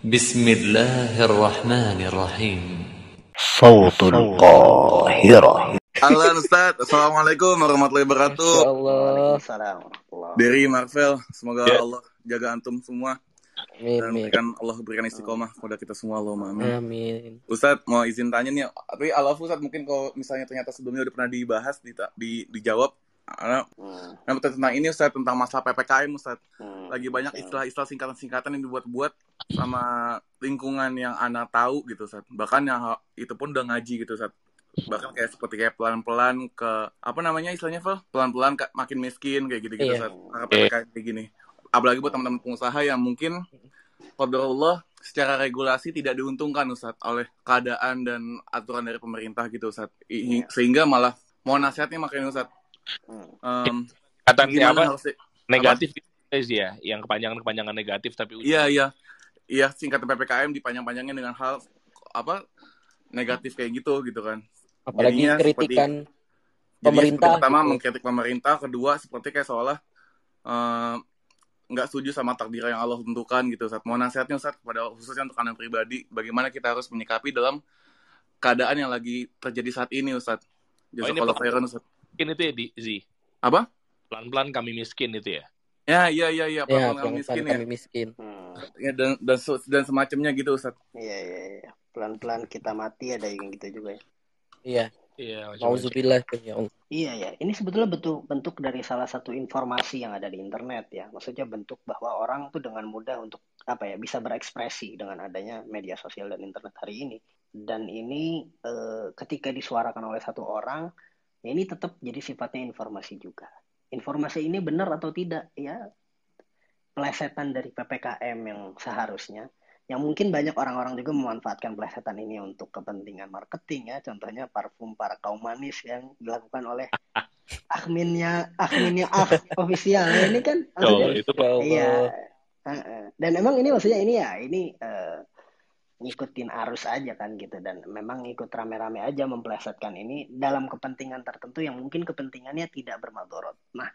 بسم الله الرحمن الرحيم صوت القاهرة Halo Ustaz, Assalamualaikum warahmatullahi wabarakatuh Insya Allah. Waalaikumsalam warahmatullahi Dari Marvel, semoga Ya. Allah jaga antum semua Amin. Dan amin. berikan Allah berikan istiqomah kepada kita semua Allahumma amin Amin. Ustaz, mau izin tanya nih Tapi Alaf Ustaz mungkin kalau misalnya ternyata sebelumnya udah pernah dibahas, di, di, dijawab karena Hmm, yang tentang ini Ustaz, tentang masalah PPKM Ustaz. Hmm. Lagi banyak istilah-istilah singkatan-singkatan yang dibuat-buat sama lingkungan yang Ana tahu gitu Ustaz. Bahkan yang itu pun udah ngaji gitu Ustaz. Bahkan kayak seperti kayak pelan-pelan ke apa namanya istilahnya Val pelan-pelan makin miskin kayak gitu-gitu Iya. saat PPKM kayak gini. Apalagi buat teman-teman pengusaha yang mungkin Allah secara regulasi tidak diuntungkan Ustaz oleh keadaan dan aturan dari pemerintah gitu Ustaz. I- sehingga malah mau nasihatnya makanya Ustaz Em, Kata gimana apa? harus Negatif sih ya, yang kepanjangan-kepanjangan negatif tapi iya iya iya singkatan PPKM dipanjang-panjangin dengan hal apa negatif kayak gitu gitu kan apalagi Jadinya kritikan Jadi pemerintah seperti pertama gitu. mengkritik pemerintah, kedua seperti kayak seolah eh, nggak setuju sama takdir yang Allah tentukan gitu. Saat mau nasihatnya Ustaz kepada khususnya untuk anak pribadi, bagaimana kita harus menyikapi dalam keadaan yang lagi terjadi saat ini Ustaz. Oh, ini Jazakallah per- khairan Ustaz. Miskin itu ya di Zi. Apa? Pelan-pelan kami miskin itu ya. Ya, iya iya iya, ya pelan-pelan pelan miskin ya. kami miskin Hmm. Ya dan dan, dan semacamnya gitu Ustaz. Iya, iya, iya. Pelan-pelan kita mati ada yang gitu juga ya. iya Iya, nauzubillah ya Allah Iya, ya. Ini sebetulnya bentuk bentuk dari salah satu informasi yang ada di internet ya. Maksudnya bentuk bahwa orang tuh dengan mudah untuk apa ya bisa berekspresi dengan adanya media sosial dan internet hari ini. Dan ini eh, ketika disuarakan oleh satu orang, ya ini tetap jadi sifatnya informasi juga. Informasi ini benar atau tidak? Ya pelesetan dari PPKM yang seharusnya. Yang mungkin banyak orang-orang juga memanfaatkan pelesetan ini untuk kepentingan marketing ya. Contohnya parfum para kaum manis yang dilakukan oleh adminnya adminnya ah official. Ya, ini kan Oh, maksudnya itu ya iya. Dan emang ini maksudnya ini ya ini eh, ngikutin arus aja kan gitu. Dan memang ikut rame-rame aja memplesetkan ini dalam kepentingan tertentu yang mungkin kepentingannya tidak bermadorot. Nah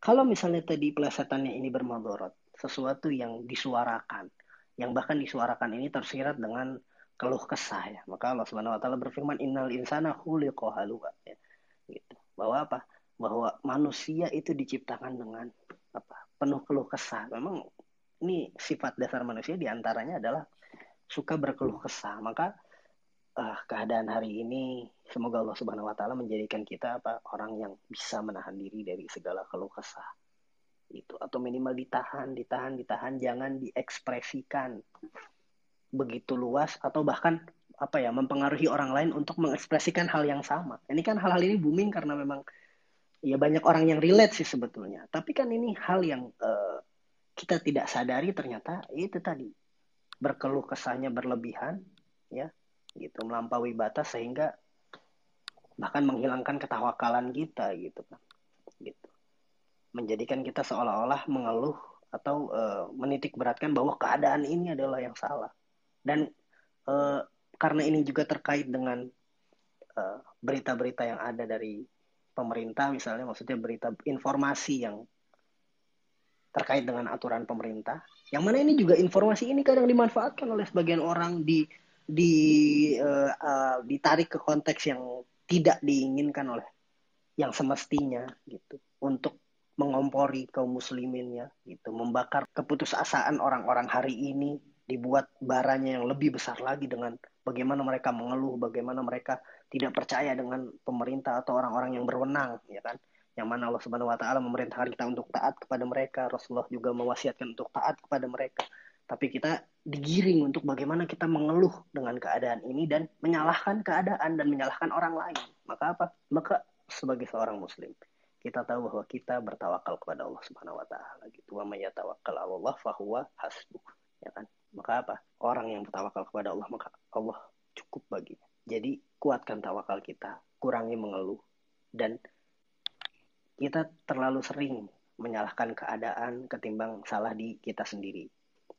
kalau misalnya tadi plesetannya ini bermadorot sesuatu yang disuarakan yang bahkan disuarakan ini tersirat dengan keluh kesah ya. Maka Allah Subhanahu wa taala berfirman innal insana khuliqa halu'a. Ya gitu. Bahwa apa? Bahwa manusia itu diciptakan dengan apa? Penuh keluh kesah. Memang ini sifat dasar manusia di antaranya adalah suka berkeluh kesah. Maka eh, keadaan hari ini semoga Allah Subhanahu wa taala menjadikan kita apa orang yang bisa menahan diri dari segala keluh kesah itu. Atau minimal ditahan ditahan ditahan. Jangan diekspresikan begitu luas atau bahkan apa ya mempengaruhi orang lain untuk mengekspresikan hal yang sama. Ini kan hal-hal ini booming karena memang ya banyak orang yang relate sih sebetulnya. Tapi kan ini hal yang eh, kita tidak sadari ternyata itu tadi berkeluh kesahnya berlebihan ya gitu melampaui batas sehingga bahkan menghilangkan ketawakalan kita gitu kan gitu. Menjadikan kita seolah-olah mengeluh atau eh, menitik beratkan bahwa keadaan ini adalah yang salah. Dan eh, karena ini juga terkait dengan eh, berita-berita yang ada dari pemerintah misalnya maksudnya berita informasi yang terkait dengan aturan pemerintah yang mana ini juga informasi ini kadang dimanfaatkan oleh sebagian orang di di eh, eh, ditarik ke konteks yang tidak diinginkan oleh yang semestinya gitu. Untuk mengompori kaum musliminnya gitu. Membakar keputusasaan orang-orang hari ini. Dibuat baranya yang lebih besar lagi dengan bagaimana mereka mengeluh bagaimana mereka tidak percaya dengan pemerintah atau orang-orang yang berwenang ya kan yang mana Allah Subhanahu wa taala memerintahkan kita untuk taat kepada mereka. Rasulullah juga mewasiatkan untuk taat kepada mereka. Tapi kita digiring untuk bagaimana kita mengeluh dengan keadaan ini dan menyalahkan keadaan dan menyalahkan orang lain. Maka apa? Maka sebagai seorang muslim kita tahu bahwa kita bertawakal kepada Allah Subhanahu wa taala gitu. Wa may yatawakkal 'ala Allah fahuwa hasbuh. Ya kan? Maka apa? Orang yang bertawakal kepada Allah maka Allah cukup baginya. Jadi kuatkan tawakal kita kurangi mengeluh dan kita terlalu sering menyalahkan keadaan ketimbang salah di kita sendiri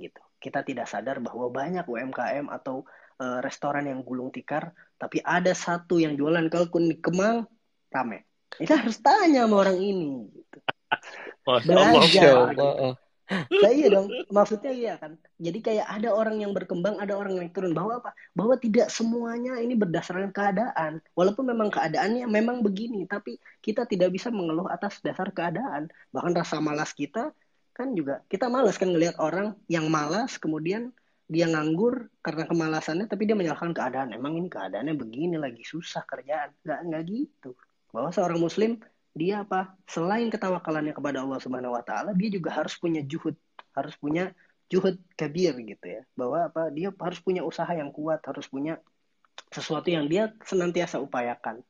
gitu kita tidak sadar bahwa banyak UMKM atau eh, restoran yang gulung tikar tapi ada satu yang jualan kalkun di Kemang rame kita harus tanya sama orang ini gitu. Masya Allah. Belajar. Masya Allah. Nah iya dong, maksudnya iya kan. Jadi kayak ada orang yang berkembang, ada orang yang turun. Bahwa apa? Bahwa tidak semuanya ini berdasarkan keadaan. Walaupun memang keadaannya memang begini, tapi kita tidak bisa mengeluh atas dasar keadaan. Bahkan rasa malas kita kan juga kita malas kan ngelihat orang yang malas kemudian dia nganggur karena kemalasannya tapi dia menyalahkan keadaan emang ini keadaannya begini lagi susah kerjaan nggak nggak gitu bahwa seorang muslim dia apa? Selain ketawakalannya kepada Allah Subhanahu Wa Taala dia juga harus punya juhud harus punya juhud kabir gitu ya. Bahwa apa? Dia harus punya usaha yang kuat harus punya sesuatu yang dia senantiasa upayakan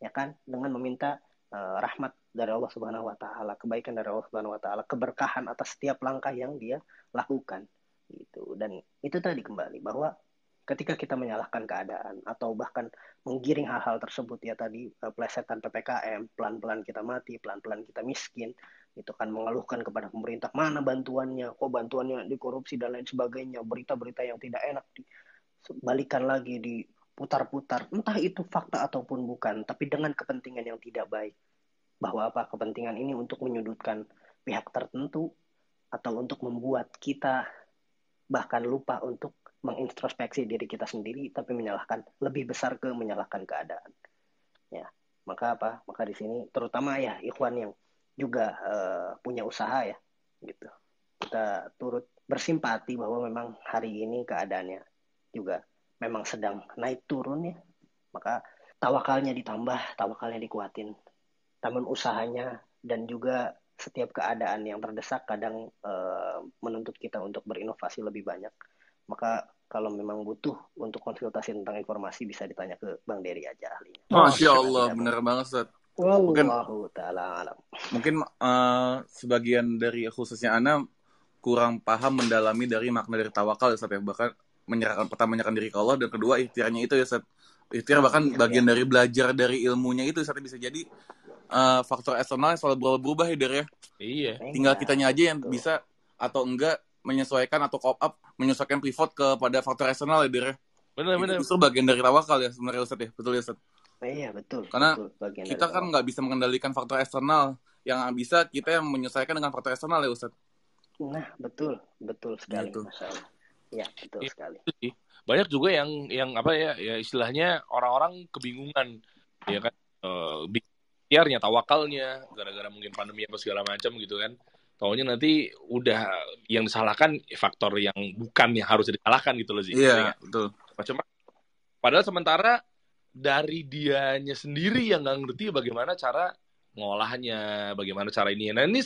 ya kan? Dengan meminta uh, rahmat dari Allah Subhanahu wa taala, kebaikan dari Allah Subhanahu wa taala, keberkahan atas setiap langkah yang dia lakukan gitu. Dan itu tadi kembali bahwa ketika kita menyalahkan keadaan atau bahkan menggiring hal-hal tersebut ya tadi eh, plesetan ppkm pelan-pelan kita mati pelan-pelan kita miskin itu kan mengeluhkan kepada pemerintah mana bantuannya? Kok bantuannya dikorupsi dan lain sebagainya? Berita-berita yang tidak enak balikan lagi diputar-putar. Entah itu fakta ataupun bukan tapi dengan kepentingan yang tidak baik. Bahwa apa? Kepentingan ini untuk menyudutkan pihak tertentu atau untuk membuat kita bahkan lupa untuk mengintrospeksi diri kita sendiri tapi menyalahkan lebih besar ke menyalahkan keadaan. Ya maka apa? Maka di sini terutama ya ikhwan yang juga uh, punya usaha ya gitu. Kita turut bersimpati bahwa memang hari ini keadaannya juga memang sedang naik turun ya. Maka tawakalnya ditambah tawakalnya dikuatin. Namun usahanya dan juga setiap keadaan yang terdesak kadang uh, menuntut kita untuk berinovasi lebih banyak. Maka kalau memang butuh untuk konsultasi tentang informasi bisa ditanya ke Bang Dery aja ahlinya. Masya Allah, benar banget Ustaz. Mungkin, alam. Mungkin uh, sebagian dari khususnya Ana kurang paham mendalami dari makna dari tawakal ya Ustaz ya. Bahkan menyerahkan pertama menyerahkan diri ke Allah dan kedua ikhtiarnya itu ya Ustaz. Ikhtiar bahkan iya, bagian iya. dari belajar dari ilmunya itu Ustaz bisa jadi uh, faktor eksternal yang selalu berubah-berubah ya, Der ya. Iya. Tinggal kitanya aja yang bisa atau enggak menyesuaikan atau cop up menyesuaikan pivot kepada faktor eksternal ya, Der ya. Benar, benar. Itu bagian dari tawakal ya sebenarnya Ustaz ya. Betul ya, Ustaz? Iya, betul. Karena betul, kita kan nggak bisa mengendalikan faktor eksternal. Yang bisa kita yang menyesuaikan dengan faktor eksternal ya, Ustaz. Nah, betul. Betul sekali. Gitu. Ya, betul ya, sekali. Banyak juga yang yang apa ya, ya istilahnya orang-orang kebingungan ya kan uh, ikhtiarnya, tawakalnya, gara-gara mungkin pandemi apa segala macam gitu kan. Taunya nanti udah yang disalahkan faktor yang bukan yang harus disalahkan gitu loh sih. Iya, yeah, betul. Macam padahal sementara dari dianya sendiri yang nggak ngerti bagaimana cara ngolahnya, bagaimana cara ini. Nah ini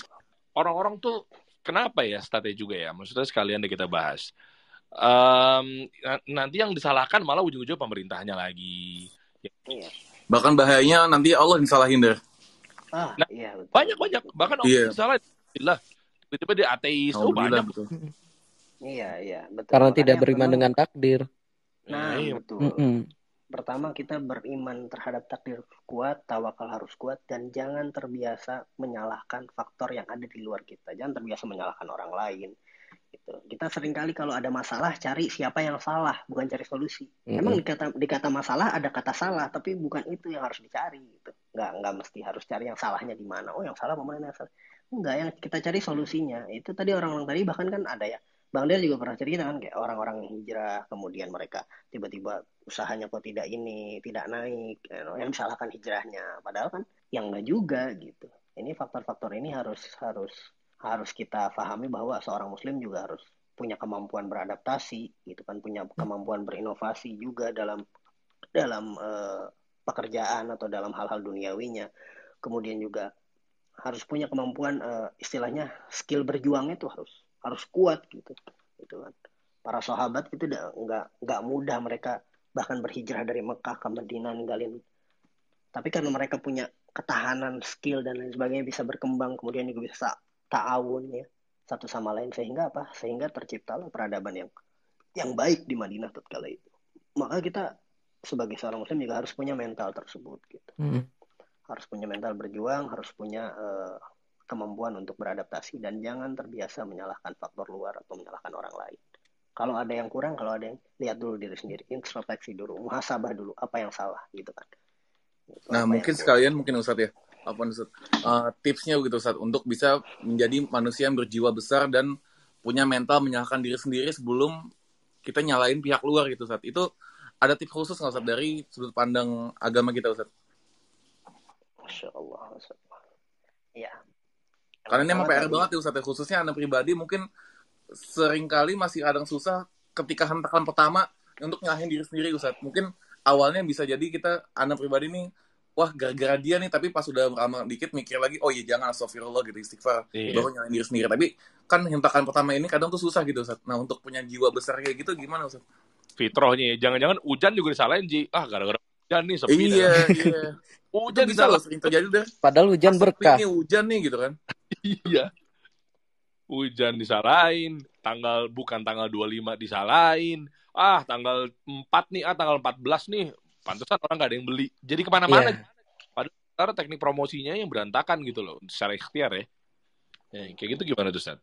orang-orang tuh kenapa ya strategi juga ya? Maksudnya sekalian deh kita bahas. Um, nanti yang disalahkan malah ujung-ujung pemerintahnya lagi. Iya. Bahkan bahayanya nanti Allah disalahin deh. Ah, nah, iya, betul. Banyak banyak. Bahkan Allah yeah. disalah. Lah, tiba-tiba dia ateis. Oh, banyak. Betul. Iya, iya, betul. Karena tidak beriman pertama, dengan takdir. Nah, iya. betul. Mm -mm. Pertama kita beriman terhadap takdir kuat, tawakal harus kuat dan jangan terbiasa menyalahkan faktor yang ada di luar kita. Jangan terbiasa menyalahkan orang lain gitu. Kita sering kali kalau ada masalah cari siapa yang salah, bukan cari solusi. Mm-hmm. Emang di kata di kata masalah ada kata salah, tapi bukan itu yang harus dicari gitu. Nggak nggak mesti harus cari yang salahnya di mana. Oh, yang salah mana yang salah. Enggak, yang kita cari solusinya. Itu tadi orang-orang tadi bahkan kan ada ya. Bang Del juga pernah cerita kan kayak orang-orang hijrah kemudian mereka tiba-tiba usahanya kok tidak ini, tidak naik, yang disalahkan hijrahnya. Padahal kan yang enggak juga gitu. Ini faktor-faktor ini harus harus harus kita pahami bahwa seorang muslim juga harus punya kemampuan beradaptasi gitu kan punya kemampuan berinovasi juga dalam dalam uh, pekerjaan atau dalam hal-hal duniawinya kemudian juga harus punya kemampuan uh, istilahnya skill berjuangnya itu harus harus kuat gitu. Gitu kan. Para sahabat itu nggak nggak mudah mereka bahkan berhijrah dari Mekah ke Madinah ninggalin. Tapi karena mereka punya ketahanan skill dan lain sebagainya bisa berkembang kemudian juga bisa ta'awun ya satu sama lain sehingga apa? Sehingga terciptalah peradaban yang yang baik di Madinah tatkala itu. Maka kita sebagai seorang muslim juga harus punya mental tersebut gitu. Hmm. Harus punya mental berjuang harus punya uh, kemampuan untuk beradaptasi dan jangan terbiasa menyalahkan faktor luar atau menyalahkan orang lain kalau ada yang kurang kalau ada yang lihat dulu diri sendiri introspeksi dulu muhasabah dulu apa yang salah gitu kan gitu, nah mungkin sekalian mungkin Ustadz ya apa Ustaz? Eh, tipsnya gitu Ustaz untuk bisa menjadi manusia yang berjiwa besar dan punya mental menyalahkan diri sendiri sebelum kita nyalain pihak luar gitu Ustaz. Itu ada tips khusus nggak Ustaz dari sudut pandang agama kita Ustaz? Masya Allah, Masya Allah. Ya. Karena ini emang PR banget ya Ustaz ya. Khususnya anak pribadi mungkin sering kali masih kadang susah ketika hentakan pertama untuk nyalahin diri sendiri Ustaz. Mungkin awalnya bisa jadi kita anak pribadi nih wah gara-gara dia nih tapi pas udah beramal dikit mikir lagi oh iya jangan astagfirullah gitu istighfar Iya. baru diri sendiri tapi kan hentakan pertama ini kadang tuh susah gitu Ustaz. Nah untuk punya jiwa besar kayak gitu gimana Ustaz? Fitrohnya ya. Jangan-jangan hujan juga disalahin, Ji. Ah, gara-gara hujan nih sepi. Iya, dah. iya. Hujan bisa loh disalahin. sering terjadi deh. Padahal hujan Pas berkah. nih hujan nih gitu kan. Iya. Hujan disalahin, tanggal bukan tanggal 25 disalahin. Ah, tanggal 4 nih, ah tanggal 14 nih. Pantesan orang nggak ada yang beli. Jadi ke mana-mana. Iya. Karena teknik promosinya yang berantakan gitu loh, secara ikhtiar ya. Ya, kayak gitu gimana tuh, Stan?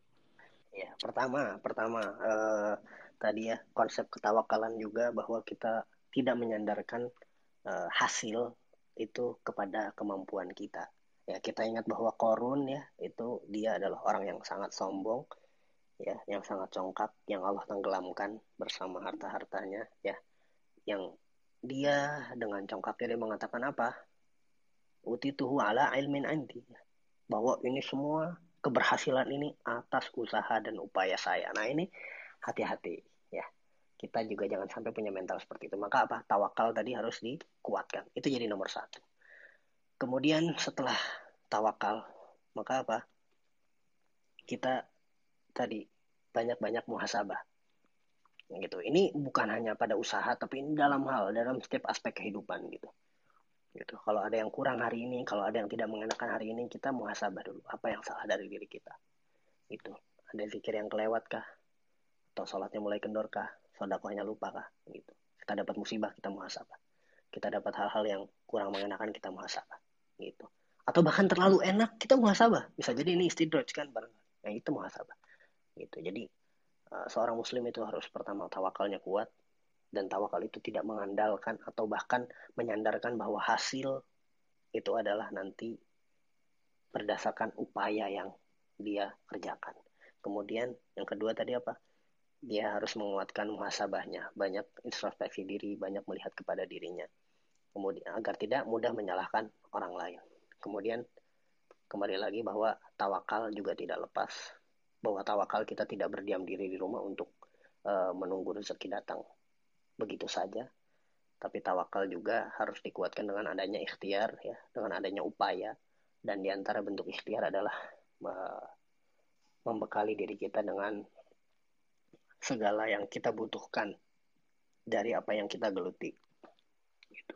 Ya, pertama, pertama eh, tadi ya konsep ketawakalan juga bahwa kita tidak menyandarkan eh, hasil itu kepada kemampuan kita. Ya, kita ingat bahwa Korun ya itu dia adalah orang yang sangat sombong, ya, yang sangat congkak, yang Allah tenggelamkan bersama harta-hartanya, ya, yang dia dengan congkaknya dia mengatakan apa? Utituhu ala ilmin andi. Bahwa ini semua keberhasilan ini atas usaha dan upaya saya. Nah ini hati-hati ya. Kita juga jangan sampai punya mental seperti itu. Maka apa? Tawakal tadi harus dikuatkan. Itu jadi nomor satu. Kemudian setelah tawakal, maka apa? Kita tadi banyak-banyak muhasabah. Gitu. Ini bukan hanya pada usaha, tapi ini dalam hal, dalam setiap aspek kehidupan gitu. Gitu. Kalau ada yang kurang hari ini, kalau ada yang tidak mengenakan hari ini, kita muhasabah dulu. Apa yang salah dari diri kita? Gitu. Ada zikir yang kelewat kah? Atau sholatnya mulai kendor kah? Sodakohnya lupa kah? Gitu. Kita dapat musibah, kita muhasabah. Kita dapat hal-hal yang kurang mengenakan, kita muhasabah. Gitu. Atau bahkan terlalu enak, kita muhasabah. Bisa jadi ini istidraj kan barangkali. Yang itu muhasabah. Gitu. Jadi uh, seorang muslim itu harus pertama tawakalnya kuat dan tawakal itu tidak mengandalkan atau bahkan menyandarkan bahwa hasil itu adalah nanti berdasarkan upaya yang dia kerjakan. Kemudian yang kedua tadi apa? Dia harus menguatkan muhasabahnya, banyak introspeksi diri, banyak melihat kepada dirinya. Kemudian agar tidak mudah menyalahkan orang lain. Kemudian kembali lagi bahwa tawakal juga tidak lepas bahwa tawakal kita tidak berdiam diri di rumah untuk uh, menunggu rezeki datang begitu saja. Tapi tawakal juga harus dikuatkan dengan adanya ikhtiar ya, dengan adanya upaya dan di antara bentuk ikhtiar adalah uh, membekali diri kita dengan segala yang kita butuhkan dari apa yang kita geluti. Gitu.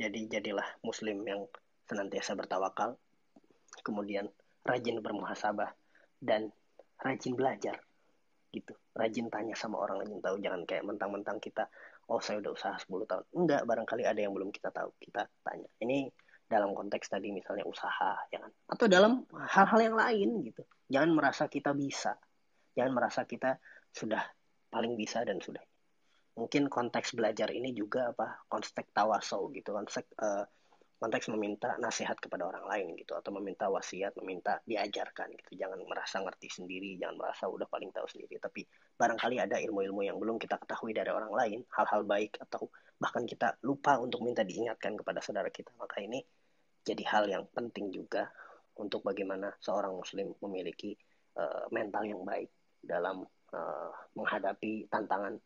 Jadi jadilah muslim yang senantiasa bertawakal, kemudian rajin bermuhasabah dan rajin belajar. Gitu. Rajin tanya sama orang rajin tahu jangan kayak mentang-mentang kita oh saya udah usaha 10 tahun. Enggak barangkali ada yang belum kita tahu kita tanya. Ini dalam konteks tadi misalnya usaha jangan. Atau dalam hal-hal yang lain gitu. Jangan merasa kita bisa. Jangan merasa kita sudah paling bisa dan sudah mungkin konteks belajar ini juga apa konteks tawasau gitu konteks uh, konteks meminta nasihat kepada orang lain gitu atau meminta wasiat, meminta diajarkan gitu. Jangan merasa ngerti sendiri, jangan merasa udah paling tahu sendiri, tapi barangkali ada ilmu-ilmu yang belum kita ketahui dari orang lain, hal-hal baik atau bahkan kita lupa untuk minta diingatkan kepada saudara kita. Maka ini jadi hal yang penting juga untuk bagaimana seorang muslim memiliki uh, mental yang baik dalam uh, menghadapi tantangan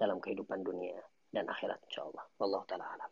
dalam kehidupan dunia dan akhirat insyaallah. Allah taala alam.